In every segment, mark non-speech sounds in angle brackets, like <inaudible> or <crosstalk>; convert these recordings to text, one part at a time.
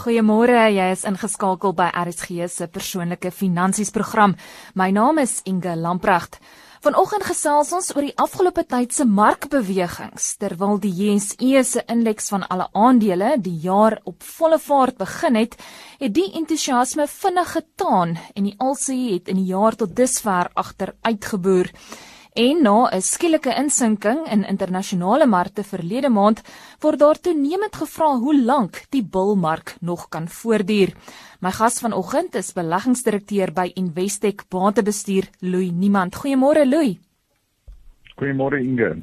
Goeiemôre, jy is ingeskakel by RSG se persoonlike finansies program. My naam is Inge Lamprecht. Vanoggend gesels ons oor die afgelope tyd se markbewegings terwyl die JSE se indeks van alle aandele die jaar op volle vaart begin het, het die entoesiasme vinnig getaan en die ALSE het in die jaar tot dusver agteruitgeboer. En na 'n skielike insinking in internasionale markte verlede maand, word daar toenemend gevra hoe lank die bullmark nog kan voortduur. My gas vanoggend is beleggingsdirekteur by Investec Batebestuur, Louis Niemand. Goeiemôre Louis. Goeiemôre Inge.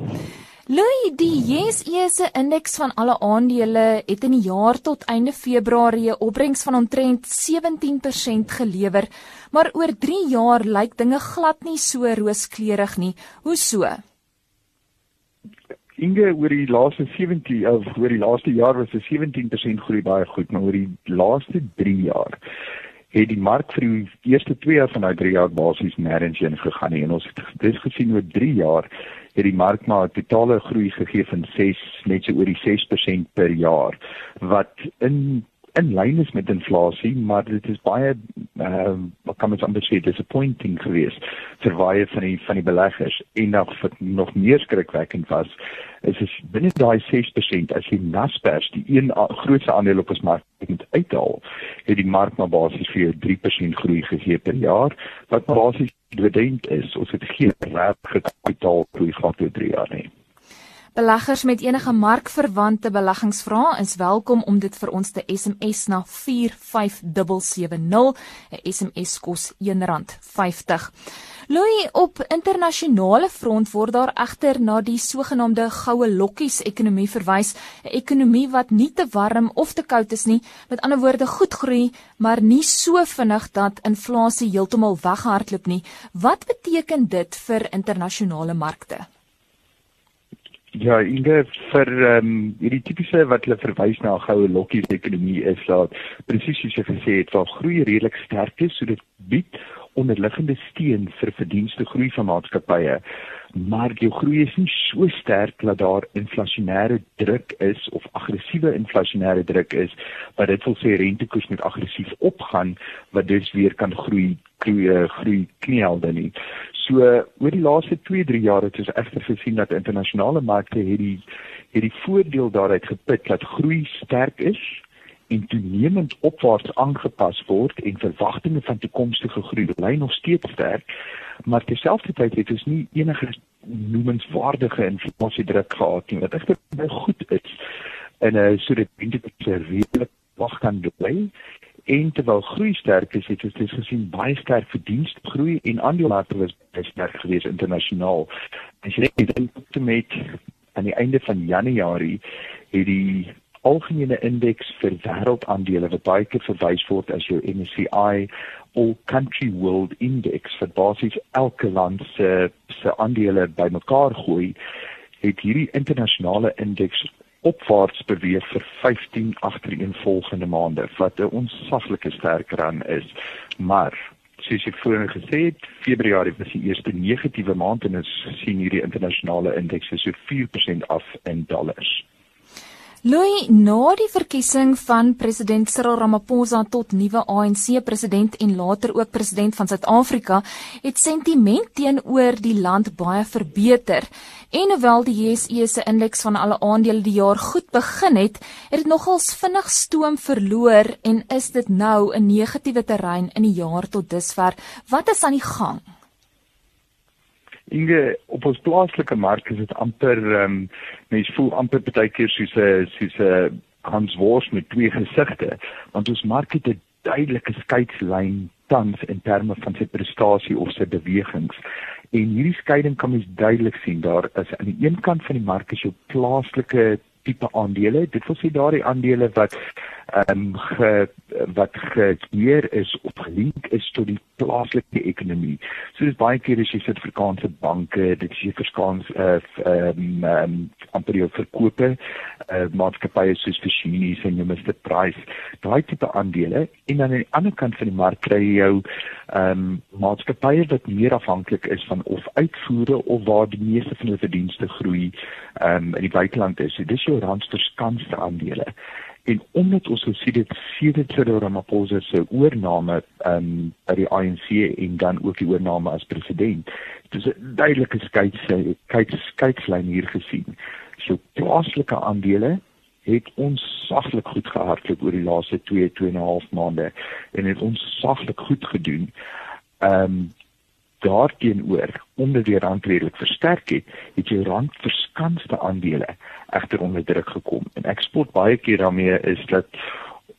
Louis, die JSE se indeks van alle aandele het in die jaar tot einde Februarie 'n opbrengs van omtrent 17% gelewer, maar oor 3 jaar lyk dinge glad nie so rooskleurig nie. Hoe so? Inge oor die laaste 17 of oor die laaste jaar was 'n 17% groei baie goed, maar oor die laaste 3 jaar het die mark vir die eerste 2 jaar van daai 3 jaar basies nêrens heen gegaan nie. En ons het dis gesien oor 3 jaar het die mark maar 'n totale groei gegee van 6 net so oor die 6% per jaar wat in in lyn is met inflasie, maar dit is baie ehm uh, kan mens amper sê disappointing geweest vir baie van die van die beleggers en nog vir nog meer skrikwekkend was is is binne daai 6% as jy Naspers die een grootste aandeel op ons mark moet uithaal, het die mark maar basies vir 3% groei gegee per jaar wat basies dividend is. Ons het geen regte kapitaal groei gehad oor 3 jaar nie. Beleggers met enige markverwante beleggingsvrae is welkom om dit vir ons te SMS na 45770. 'n SMS kos R1.50. Louis, op internasionale front word daar egter na die sogenaamde goue lokkies ekonomie verwys, 'n ekonomie wat nie te warm of te koud is nie, met ander woorde goed groei, maar nie so vinnig dat inflasie heeltemal weghardloop nie. Wat beteken dit vir internasionale markte? Ja, Inge vir ehm um, hierdie tipiese wat hulle verwys na goue lokkie ekonomie is dat presies soos jy gesê het, waar groei redelik sterk is, so dit bied onderliggende steun vir verdienste groei van maatskappye. Maar jou groei is nie so sterk dat daar inflasionêre druk is of aggressiewe inflasionêre druk is wat dit wil sê rentekoers moet aggressief opgaan wat dus weer kan groei groei groei knielde nie. So oor die laaste 2-3 jaar het ons egter gesien dat internasionale markte hierdie hierdie voordeel daaruit geput dat groei sterk is en toenemend opwaarts aangepas word en verwagtinge van toekomstige groei bly nog steeds sterk maar terselfdertyd het ons nie enige noemenswaardige inflasie druk gehad nie. Wat egter baie goed is en uh, so dit dink ek is redelik wag kan bly en terwyl groei sterk is het ons gesien baie sterk verdienste groei en aandelemarkte was sterk geweest internasionaal. As jy dink met aan die einde van Januarie het die algemene indeks vir wêreldaandele wat baie keer verwys word as jou MSCI All Country World Index vir basies elke land se se aandele bymekaar gooi het hierdie internasionale indeks opwaarts beweeg vir 15 agtereenvolgende maande wat 'n onsaglike sterk run is. Maar soos ek vroeër gesê het Februarie was die eerste negatiewe maand en ons sien hierdie internasionale indeks so 4% af in dollars Louis, na die verkiesing van president Cyril Ramaphosa tot nuwe ANC president en later ook president van Suid-Afrika, het sentiment teenoor die land baie verbeter. En hoewel die JSE se indeks van alle aandele die jaar goed begin het, het dit nogals vinnig stoom verloor en is dit nou 'n negatiewe terrein in die jaar tot dusver. Wat is aan die gang? Inge op ons plaaslike mark is dit amper um, mense voel amper baie keer soos 'n soos 'n Hans Wors met twee gesigte want ons mark het 'n duidelike skeidslyn tans in terme van sy prestasie of sy bewegings. En hierdie skeiding kan mens duidelik sien daar is aan die een kant van die mark is jou plaaslike tipe aandele. Dit wil sê daardie aandele wat um, wat gekeer is of gelink is tot die plaaslike ekonomie. So dis baie keer as jy sit Afrikaanse banke, dit is jy verskaans eh ehm um, amper jou verkope uh, maatskappye soos Fishinies en Mr Price, daai tipe aandele en dan aan die ander kant van die mark kry jy jou ehm um, maatskappye wat meer afhanklik is van of uitvoere of waar die meeste van hulle verdienste groei ehm um, in die buiteland is. So dis jou randsterskansde aandele En omdat ons gesien het sedert Cyril Ramaphosa se oorneem um by die ANC en dan ook die oorneem as president, dis 'n duidelike skeidslyn skeidslyn hier gesien. So plaaslike aandele het ons saglik goed gehardloop oor die laaste 2 2 en 'n half maande en het ons saglik goed gedoen. Um daarteenoor omdat die rand redelik versterk het, het jy rand verskanste aandele egter onder druk gekom. En ek spot baie keer daarmee is dat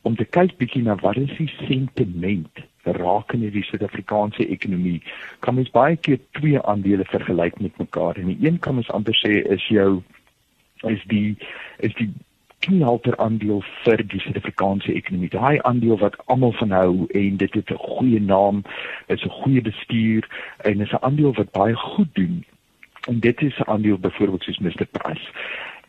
om te kyk bietjie na wat is die sentiment rakende die Suid-Afrikaanse ekonomie, kan mens baie keer twee aandele vergelyk met mekaar. En die een kan mens amper sê is jou is die is die kniehalter aandeel vir die Suid-Afrikaanse ekonomie. Daai aandeel wat almal van hou en dit het 'n goeie naam, is 'n goeie bestuur en is 'n aandeel wat baie goed doen. En dit is 'n aandeel byvoorbeeld soos Mr Price.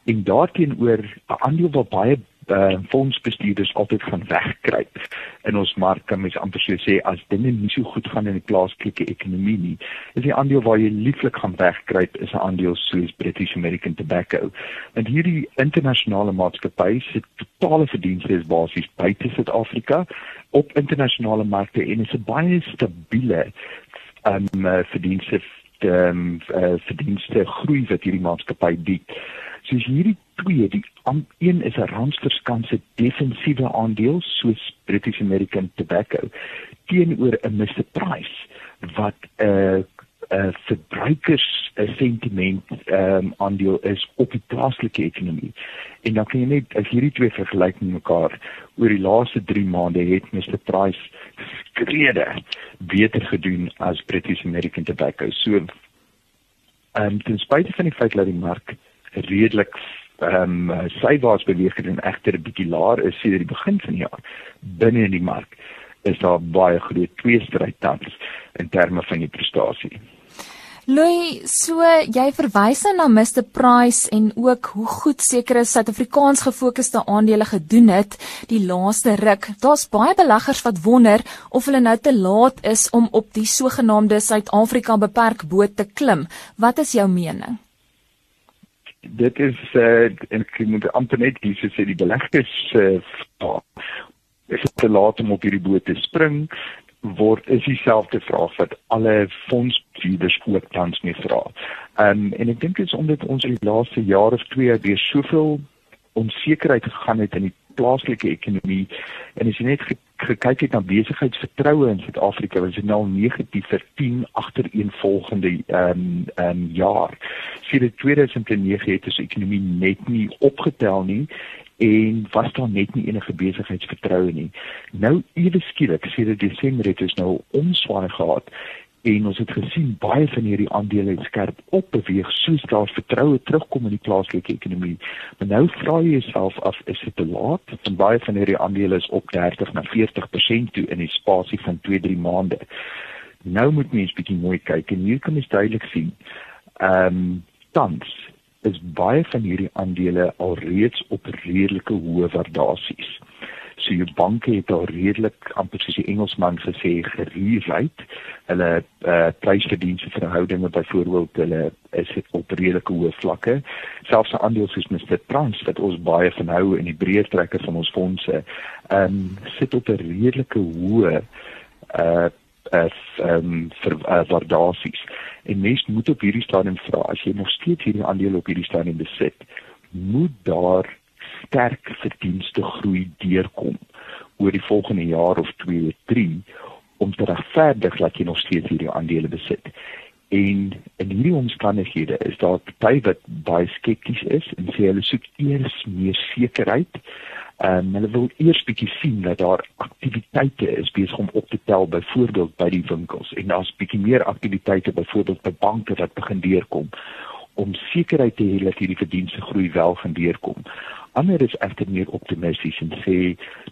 En daarteenoor 'n aandeel wat baie uh, fondsbestuurders altyd gaan wegkruip in ons mark kan mens amper so sê as dinge nie so goed gaan in die plaaslike ekonomie nie is die aandeel waar jy lieflik gaan wegkruip is 'n aandeel soos British American Tobacco. En hierdie internasionale maatskappy se totale verdienste is basies buite Suid-Afrika op internasionale markte en is 'n baie stabiele um, verdienste um, uh, verdienste groei wat hierdie maatskappy bied soos hierdie twee die een is 'n randsverskanse defensiewe aandeel soos British American Tobacco teenoor 'n Mr Price wat 'n uh, 'n uh, verbruikers sentiment um, aandeel is op die plaaslike ekonomie. En dan kan jy net as hierdie twee vergelyk met mekaar oor die laaste 3 maande het Mr Price skrede beter gedoen as British American Tobacco. So ehm um, ten spyte van die feit dat die mark redelik ehm um, sywaarts beweeg het en egter 'n bietjie laer is sedert die begin van die jaar binne in die mark is daar baie groot tweestryd tans in terme van die prestasie. Louis, so jy verwys nou na Mr Price en ook hoe goed sekere Suid-Afrikaans gefokusde aandele gedoen het die laaste ruk. Daar's baie beleggers wat wonder of hulle nou te laat is om op die sogenaamde Suid-Afrika beperk boot te klim. Wat is jou mening? Dit is uh, en ek moet amper net dis sê die beleggers uh, is te laat om op hierdie boot te spring word is dieselfde vraag wat alle fondsbestuurders ook tans mee vra. Um, en ek dink dit is omdat ons in die laaste jaar of twee weer soveel onsekerheid gegaan het in die plaaslike ekonomie en as jy net gekyk het na besigheidsvertroue in Suid-Afrika, was dit nou negatief vir 10 agtereenvolgende ehm um, ehm um, jaar. Sedert 2009 het die ekonomie net nie opgetel nie en was daar net nie enige besigheidsvertroue nie. Nou ewe skielik, sedert Desember het ons nou omswaai gehad en ons het gesien baie van hierdie aandele het skerp op beweeg soos daar vertroue terugkom in die plaaslike ekonomie. Maar nou vra jy jouself af is dit te laat? Want baie van hierdie aandele is op 30 na 40% toe in die spasie van 2-3 maande. Nou moet mens bietjie mooi kyk en hier kan jy duidelik sien. Ehm um, tans is baie van hierdie aandele alreeds op redelike hoë waardasies so jou banke het al redelik amper soos die Engelsman gesê gereedheid hulle uh, prysverdienste verhoudinge byvoorbeeld hulle is op redelike hoë vlakke. Selfs 'n aandeel soos Mr Trans wat ons baie van hou in die breër trekke van ons fondse um, sit op 'n redelike hoë uh as ehm um, vir uh, waardasies. En mens moet op hierdie stadium vra as jy nog steeds hierdie aandele op hierdie stadium besit moet daar sterk verdienste groei deurkom oor die volgende jaar of 2 of 3 om te regverdig dat jy nog steeds hierdie aandele besit. En in hierdie omstandighede is daar party wat baie skepties is en sê hulle soek eers meer sekerheid. Ehm um, hulle wil eers bietjie sien dat daar aktiwiteite is besig om op te tel byvoorbeeld by die winkels en daar's bietjie meer aktiwiteite byvoorbeeld by banke wat begin deurkom om sekerheid te hê dat hierdie verdienste groei wel gaan deurkom. Ander is egter meer optimisties en sê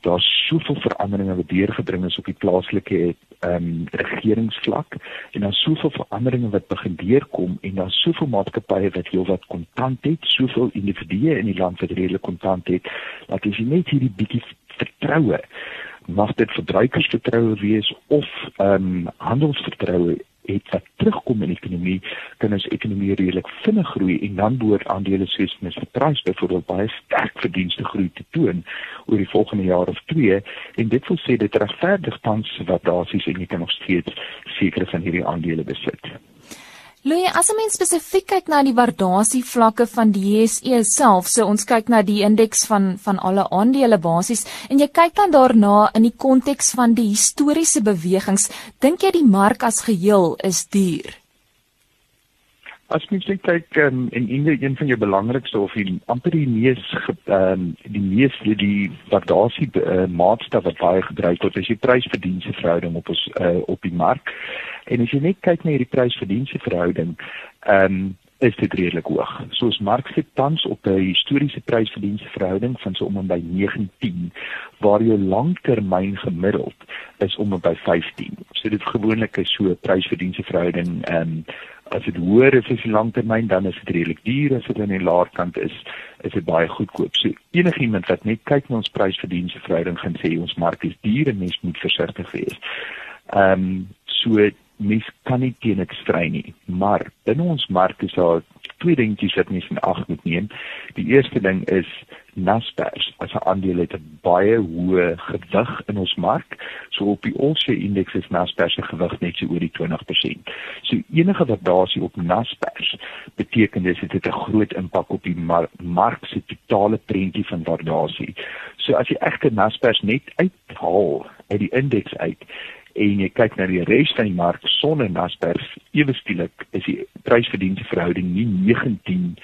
daar's soveel veranderinge wat deurgebring is op die plaaslike ehm um, regeringsvlak en daar's soveel veranderinge wat begin deurkom en daar's soveel maatskappye wat heelwat kontant het, soveel individue in die land wat redelik kontant het, dat as jy net hierdie bietjie vertroue mag dit verbruikersvertroue wees of ehm um, handelsvertroue het wat terugkom in die ekonomie, kan ons ekonomie redelik vinnig groei en dan behoort aandele soos Mr Price byvoorbeeld baie sterk verdienste groei te toon oor die volgende jaar of twee en dit wil sê dit regverdig tans wat daarsies en jy kan nog steeds sekere van hierdie aandele besit. Louis, as 'n mens spesifiek kyk na die waardasie vlakke van die JSE self, so ons kyk na die indeks van van alle aandele basies en jy kyk dan daarna in die konteks van die historiese bewegings, dink jy die mark as geheel is duur? As mens net kyk um, en in een van jou belangrikste of die amper die mees ehm um, die mees die waardasie uh, maatstaf wat baie gebruik word, is die prys-verdienste verhouding op ons uh, op die mark. En as jy net kyk na hierdie prys-verdienste verhouding, ehm um, is dit redelik hoog. So ons mark sit tans op 'n historiese prys-verdienste verhouding van so om en by 19 waar jou langtermyn gemiddeld is om en by 15. So dit gewoonlik is so 'n prys-verdienste verhouding ehm um, as dit hoër is as die langtermyn dan is dit redelik duur as dit aan die laer kant is is dit baie goedkoop. So enigiemand wat net kyk na ons prys-verdienste verhouding gaan sê ons mark is duur en mens moet versigtig wees. Ehm um, so mens kan nie teen dit stry nie. Maar binne ons mark is daar twee dingetjies wat mens in ag moet neem. Die eerste ding is Naspers as 'n aandeel het 'n baie hoë gewig in ons mark. So op die All-Share indeks is Naspers se gewig net so oor die 20%. So enige waardasie op Naspers beteken dis dit het 'n groot impak op die mar mark se totale prentjie van waardasie. So as jy egter Naspers net uithaal uit die indeks uit en jy kyk na die res van die mark sonder Naspers ewe skielik is die prysverdienste verhouding nie 19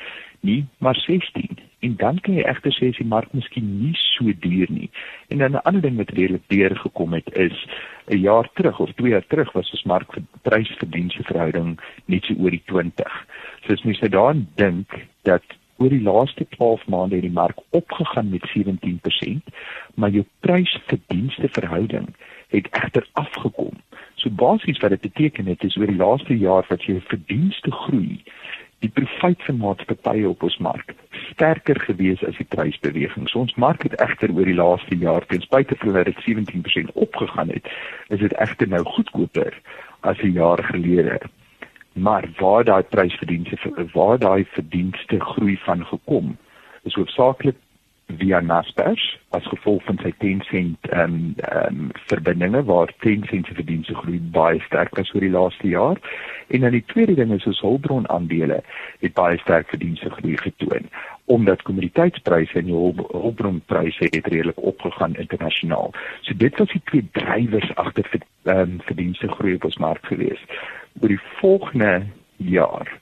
nie maar 16 en dan kan jy egter sê as die mark miskien nie so duur nie. En dan 'n ander ding wat redelik deur gekom het is 'n jaar terug of 2 jaar terug was ons mark prysverdienste verhouding net so oor die 20 so as mens nou daaraan dink dat oor die laaste 12 maande het die mark opgegaan met 17%, maar jou prys-verdienste verhouding het egter afgekom. So basies wat dit beteken het is oor die laaste jaar wat jou verdienste groei, die profit van maatskappye op ons mark sterker gewees as die prysbeweging. So ons mark het egter oor die laaste jaar ten spyte van dat dit 17% opgegaan het, is dit egter nou goedkoper as 'n jaar gelede maar waar daai prysverdienste waar daai verdienste groei van gekom is hoofsaaklik via Naspers as gevolg van sy 10 sent ehm um, um, verbindinge waar 10 sent se verdienste groei baie sterk was oor die laaste jaar en dan die tweede ding is ons hulpbron aandele het baie sterk verdienste groei getoon omdat kommoditeitspryse en hulpbronpryse het redelik opgegaan internasionaal. So dit was die twee drywers agter ehm um, verdienste groei op ons mark geweest oor die volgende jaar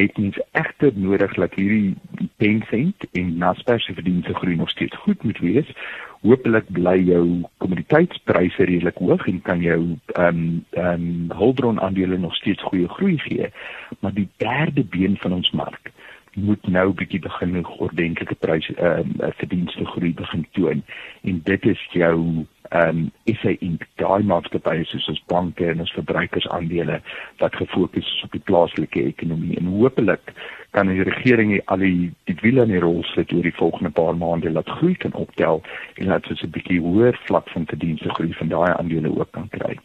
het ons egter nodig dat hierdie Tencent en Naspers se verdienste groei nog steeds goed moet wees. Hoopelik bly jou kommoditeitspryse redelik hoog en kan jou ehm um, ehm um, hulpbron aandele nog steeds goeie groei gee. Maar die derde been van ons mark moet nou bietjie begin ordentlike pryse ehm uh, verdienste groei begin toon en dit is jou ehm um, is hy in daai maatskappye soos ons banke en ons verbruikersaandele wat gefokus is op die plaaslike ekonomie en hopelik kan die regering al die die wiele in die rol sit oor die volgende paar maande laat groei kan optel en laat ons 'n bietjie hoër vlak van verdienste groei van daai aandele ook kan kry.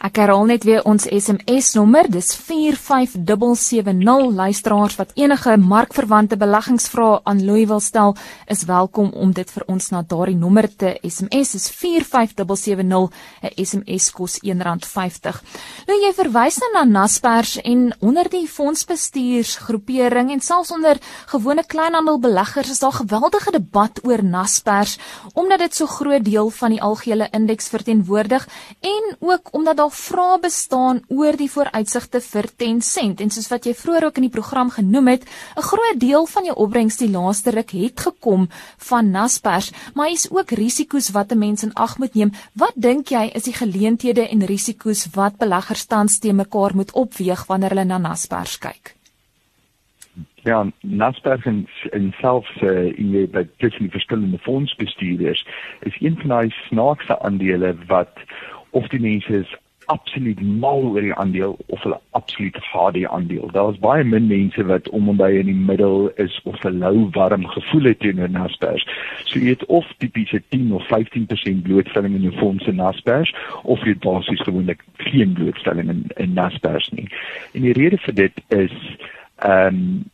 Ek herhaal net weer ons SMS nommer, dis 45770. Luisteraars wat enige markverwante beleggingsvrae aan Louis wil stel, is welkom om dit vir ons na daardie nommer te SMS. Dis 45770. 'n SMS kos R1.50. Nou jy verwys dan na Naspers en onder die fondsbestuursgroepering en selfs onder gewone kleinhandelbeleggers is daar geweldige debat oor Naspers omdat dit so groot deel van die algehele indeks verteenwoordig en ook omdat daar vrae bestaan oor die vooruitsigte vir Tencent en soos wat jy vroeër ook in die program genoem het, 'n groot deel van jou opbrengs die laaste ruk het gekom van Naspers, maar hier is ook risiko's wat 'n mens in ag moet neem. Wat dink jy is die geleenthede en risiko's wat beleggers tans te mekaar moet opweeg wanneer hulle na Naspers kyk? Ja, Naspers en en selfs uh, in die by tussen die verskillende fondsbestuurders is een van daai snaakse aandele wat of die mense is absoluut mal oor die aandeel of hulle absoluut haat die aandeel. Daar's baie min mense wat om en by in die middel is of 'n lou warm gevoel het teenoor Naspers. So jy het of tipiese 10 of 15% blootstelling in jou fondse Naspers of jy basies gewoonlik geen blootstelling in in Naspers nie. En die rede vir dit is ehm um,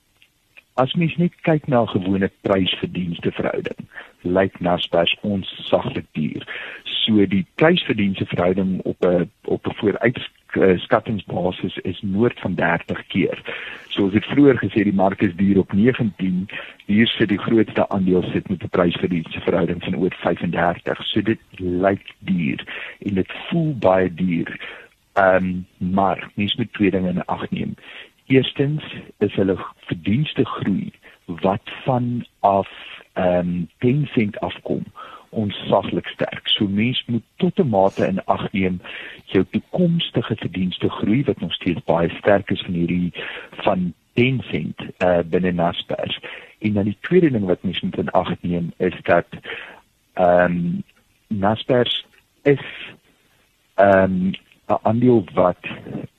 as mens net kyk na gewone prys-verdienste verhouding, lyk Naspers ons saglik duur. So die prys-verdienste verhouding op 'n op 'n vooruitskattingsbasis is noord van 30 keer. Soos ek vroeër gesê die mark is duur op 19, hier sit die grootste aandeel sit met 'n prys-verdienste verhouding van oor 35. So dit lyk duur en dit voel baie duur. Ehm um, maar mens moet twee dinge in ag neem. Eerstens is hulle verdienste groei wat van af ehm um, 10 sent afkom ons saglik sterk. So mens moet tot 'n mate in ag neem jou toekomstige verdienste groei wat nog steeds baie sterk is van hierdie van 10 sent uh, binne Naspers. En dan die tweede ding wat mens moet in ag neem is dat ehm um, Naspers is ehm um, 'n aandeel wat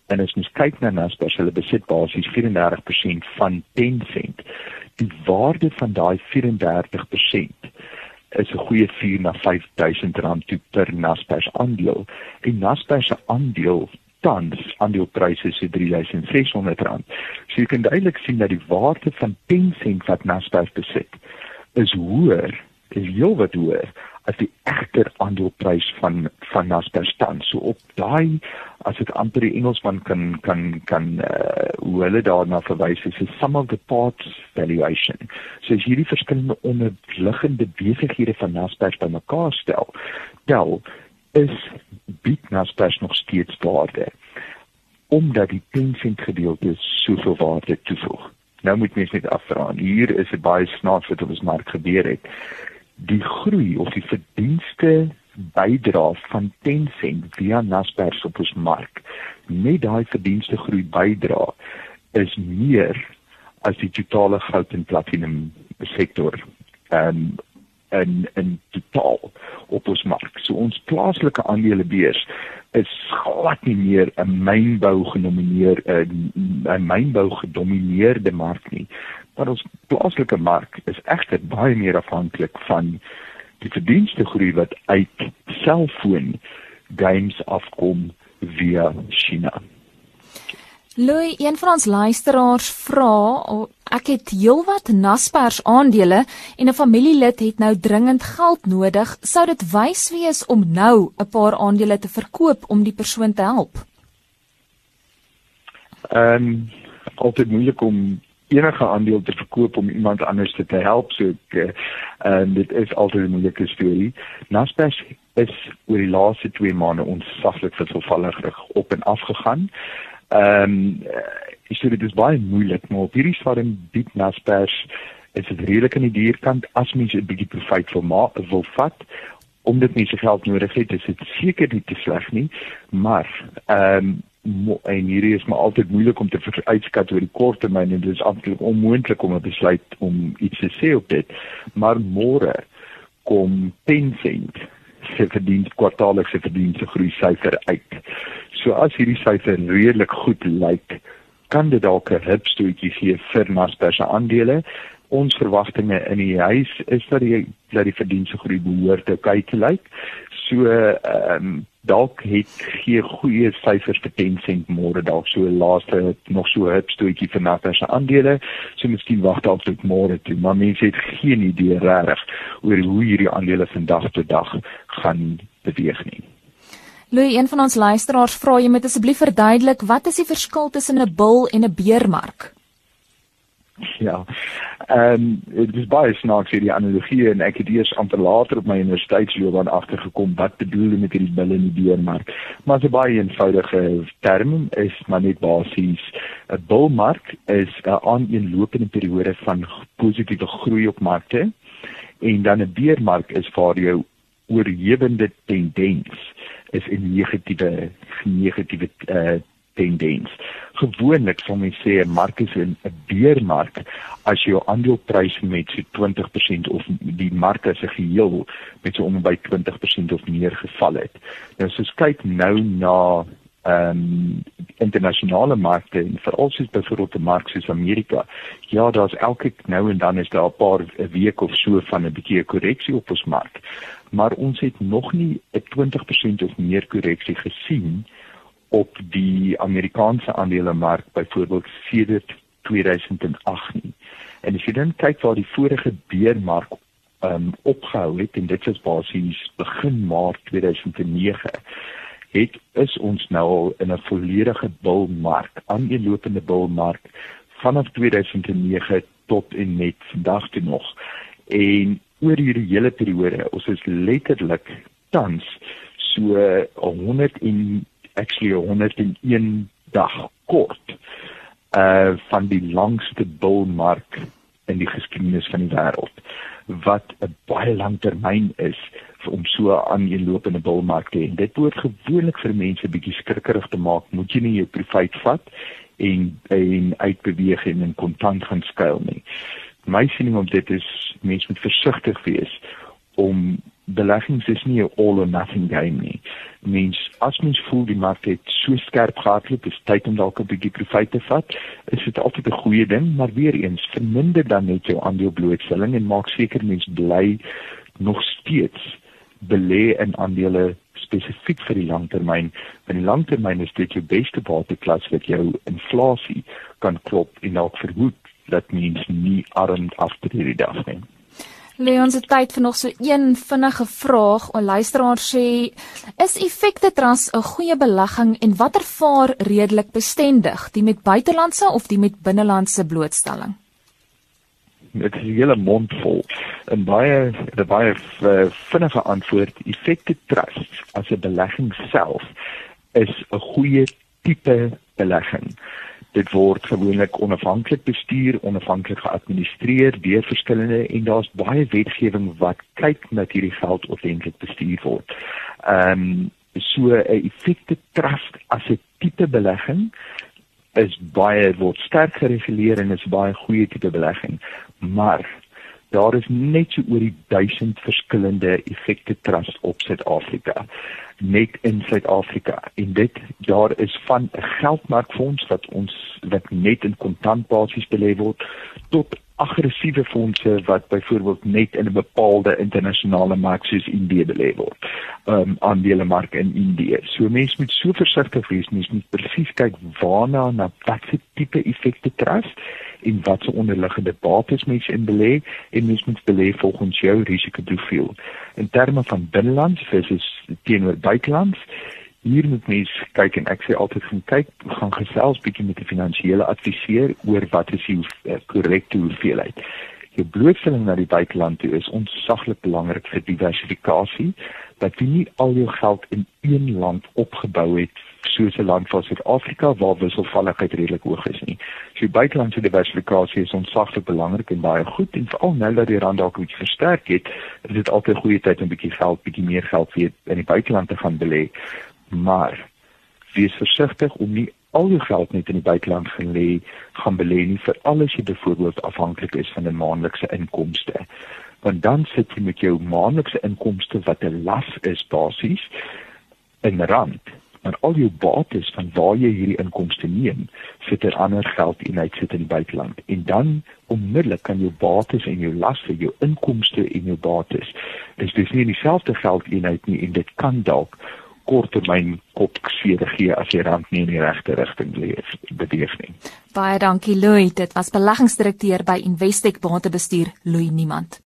en as mens kyk na Naspers, hulle besit basies 34% van 10 sent. Die waarde van daai 34% is 'n goeie 4 na 5000 rand toe per Naspers aandeel. En Naspers se aandeel tans aandeelpryse is 3600 rand. So jy kan duidelik sien dat die waarde van 10 sent wat Naspers besit is hoër, is heelwat hoër as die egter aandeleprys van van Naspers tans. So op daai as ek amper die Engelsman kan kan kan uh, hoe hulle daarna verwys is is some of the parts valuation. So as hierdie verskillende onderliggende besighede van Naspers bymekaar stel, tel is bied Naspers nog steeds waarde omdat die 10 sent gedeelte soveel waarde toevoeg. Nou moet mens net afvra. Hier is 'n baie snaaks wat op ons mark gebeur het die groei of die verdienste bydra van 10 sent via Naspers op ons mark net daai verdienste groei bydra is meer as die totale goud en platinum sektor um, en en totaal op ons mark. So ons plaaslike aandelebeurs is glad nie meer 'n mynbou genomineer 'n mynbou gedomeineerde mark nie maar ons plaaslike mark is egter baie meer afhanklik van die verdienste groei wat uit selfoon games afkom via China. Louis, een van ons luisteraars vra, ek het heelwat Naspers aandele en 'n familielid het nou dringend geld nodig. Sou dit wys wees om nou 'n paar aandele te verkoop om die persoon te help? Ehm um, altyd moeilik om enige aandeel te verkoop om iemand anders te, te help so ek en dit is altyd 'n moeilike storie. Naspers is oor die laaste 2 maande onsaglik vervallig op en af gegaan. Ehm um, ek sê dit is baie moeilik maar op hierdie stadium bied Naspers is dit redelik aan die dierkant as mense 'n bietjie profit wil maak wil vat omdat mense geld nodig het, is dit seker nie te sleg nie, maar ehm um, en hierdie is maar altyd moeilik om te uitskat oor die kort termyn en dit is absoluut onmoontlik om 'n besluit om iets te sê op dit. Maar môre kom Tencent se verdiens kwartaallikse verdienste groei syfer uit. So as hierdie syfer redelik goed lyk, kan dit dalk 'n hupstootjie gee vir Naspers se aandele. Ons verwagtinge in die huis is dat die dat die verdienste groei behoort te kyk lyk. So ehm um, dalk het gee goeie syfers vir 10 sent môre dalk so laaste nog so 'n hupstootjie vir se aandele. So miskien wag dalk tot môre toe, maar mense het geen idee regtig oor hoe hierdie aandele vandag tot dag gaan beweeg nie. Louis, een van ons luisteraars vra jy met asseblief verduidelik wat is die verskil tussen 'n bull en 'n beermark? <laughs> Ja. Ehm um, dit is baie snaaks hierdie analogie en ek het eers amper later op my universiteitsloopbaan agtergekom wat bedoel met hierdie bulle en die beermark. Maar 'n baie eenvoudige term is maar net basies 'n bullmark is 'n aaneenlopende periode van positiewe groei op markte en dan 'n beermark is waar jou oorhewende tendens is 'n negatiewe negatiewe uh, tendens. Gewoonlik sal mens sê 'n mark is 'n beermark as jou aandeleprys met so 20% of die mark as 'n geheel met so om by 20% of meer geval het. Nou as ons kyk nou na ehm um, internasionale markte en veral soos byvoorbeeld die mark soos Amerika. Ja, daar's elke nou en dan is daar 'n paar 'n week of so van 'n bietjie 'n korreksie op ons mark. Maar ons het nog nie 'n 20% of meer korreksie gesien op die Amerikaanse aandelemark byvoorbeeld sedert 2008 nie. En as jy dan kyk waar die vorige beermark um opgehou het en dit is basies begin Maart 2009 het is ons nou al in 'n volledige bulmark, aaneenlopende bulmark vanaf 2009 tot en met vandag toe nog. En oor hierdie hele periode, ons is letterlik tans so 100 en actually 101 dag kort uh van die langste bulmark in die geskiedenis van die wêreld wat 'n baie lang termyn is om so 'n aaneenlopende bulmark te hê. Dit behoort gewoonlik vir mense bietjie skrikkerig te maak. Moet jy nie jou privaat vat en en uitbeweeg en in kontant gaan skuil nie. My siening op dit is mense moet versigtig wees om beleggings is nie 'n all or nothing game nie. Mens as mens voel die mark het so skerp gehardloop, is tyd om dalk 'n bietjie profijt te vat. Is dit altyd 'n goeie ding, maar weer eens, verminder dan net jou aandeelblootstelling en maak seker mens bly nog steeds belê in aandele spesifiek vir die langtermyn. In die langtermyn is dit jou beste bateklas wat jou inflasie kan klop en dalk verhoed dat mens nie arm aftree die dag nie. Leon se tyd vir nog so een vinnige vraag. 'n Luisteraar sê: "Is Effekte Trust 'n goeie belegging en watter vaar redelik bestendig, die met buitelandse of die met binnelandse blootstelling?" Dit is 'n hele mond vol. En baie 'n baie eh, vinnige antwoord: Effekte Trust as 'n belegging self is 'n goeie tipe belegging. Dit word gewoonlik onafhanklik bestuur, onafhanklik geadministreer deur verskillende en daar's baie wetgewing wat kyk dat hierdie geld ordentlik bestuur word. Ehm um, so 'n effekte trust as 'n tipe belegging is baie word sterk gereguleer en is baie goeie tipe belegging. Maar daar is net so oor die 1000 verskillende effekte trust op Suid-Afrika net in Suid-Afrika en dit daar is van 'n geldmarkfonds wat ons wat net in kontantbasis belê word tot aggressiewe fondse wat byvoorbeeld net in 'n bepaalde internasionale mark soos Indië belê word. Ehm um, aandelemark in Indië. So mense moet so versigtig wees, mense moet presies kyk waarna na watter tipe effekte trust en wat se onderliggende bates mense in belê en mense moet belê volgens jou risikoprofiel. In terme van binnelands versus teenoor buitelands hier moet mens kyk en ek sê altyd gaan kyk gaan gesels bietjie met 'n finansiële adviseur oor wat is die eh, korrekte hoeveelheid. Jou blootstelling na die buiteland toe is ontsaglik belangrik vir diversifikasie dat jy nie al jou geld in een land opgebou het soos 'n land soos Suid-Afrika waar wisselvalligheid redelik hoog is nie. So buitelandse diversifikasie is ontsaglik belangrik en baie goed en veral nou dat die rand dalk iets versterk het, is dit altyd 'n goeie tyd om 'n bietjie geld, bietjie meer geld weer in die buiteland te gaan belê. Maar wees versigtig om nie al jou geld net in die buiteland gaan lê gaan belê nie vir alles jy byvoorbeeld afhanklik is van 'n maandelikse inkomste. Want dan sit jy met jou maandelikse inkomste wat 'n las is basies in rand maar al jou bates van waar jy hierdie inkomste neem sit er ander geld in uit sit in die buiteland en dan onmiddellik kan jou bates en jou laste jou inkomste en jou bates is dis nie dieselfde geld eenheid nie en dit kan dalk korttermyn kopseer gee as jy rand nie in die regte rigting leef beweeg nie. Baie dankie Louis, dit was beleggingsdirekteur by Investec Batebestuur Louis Niemand.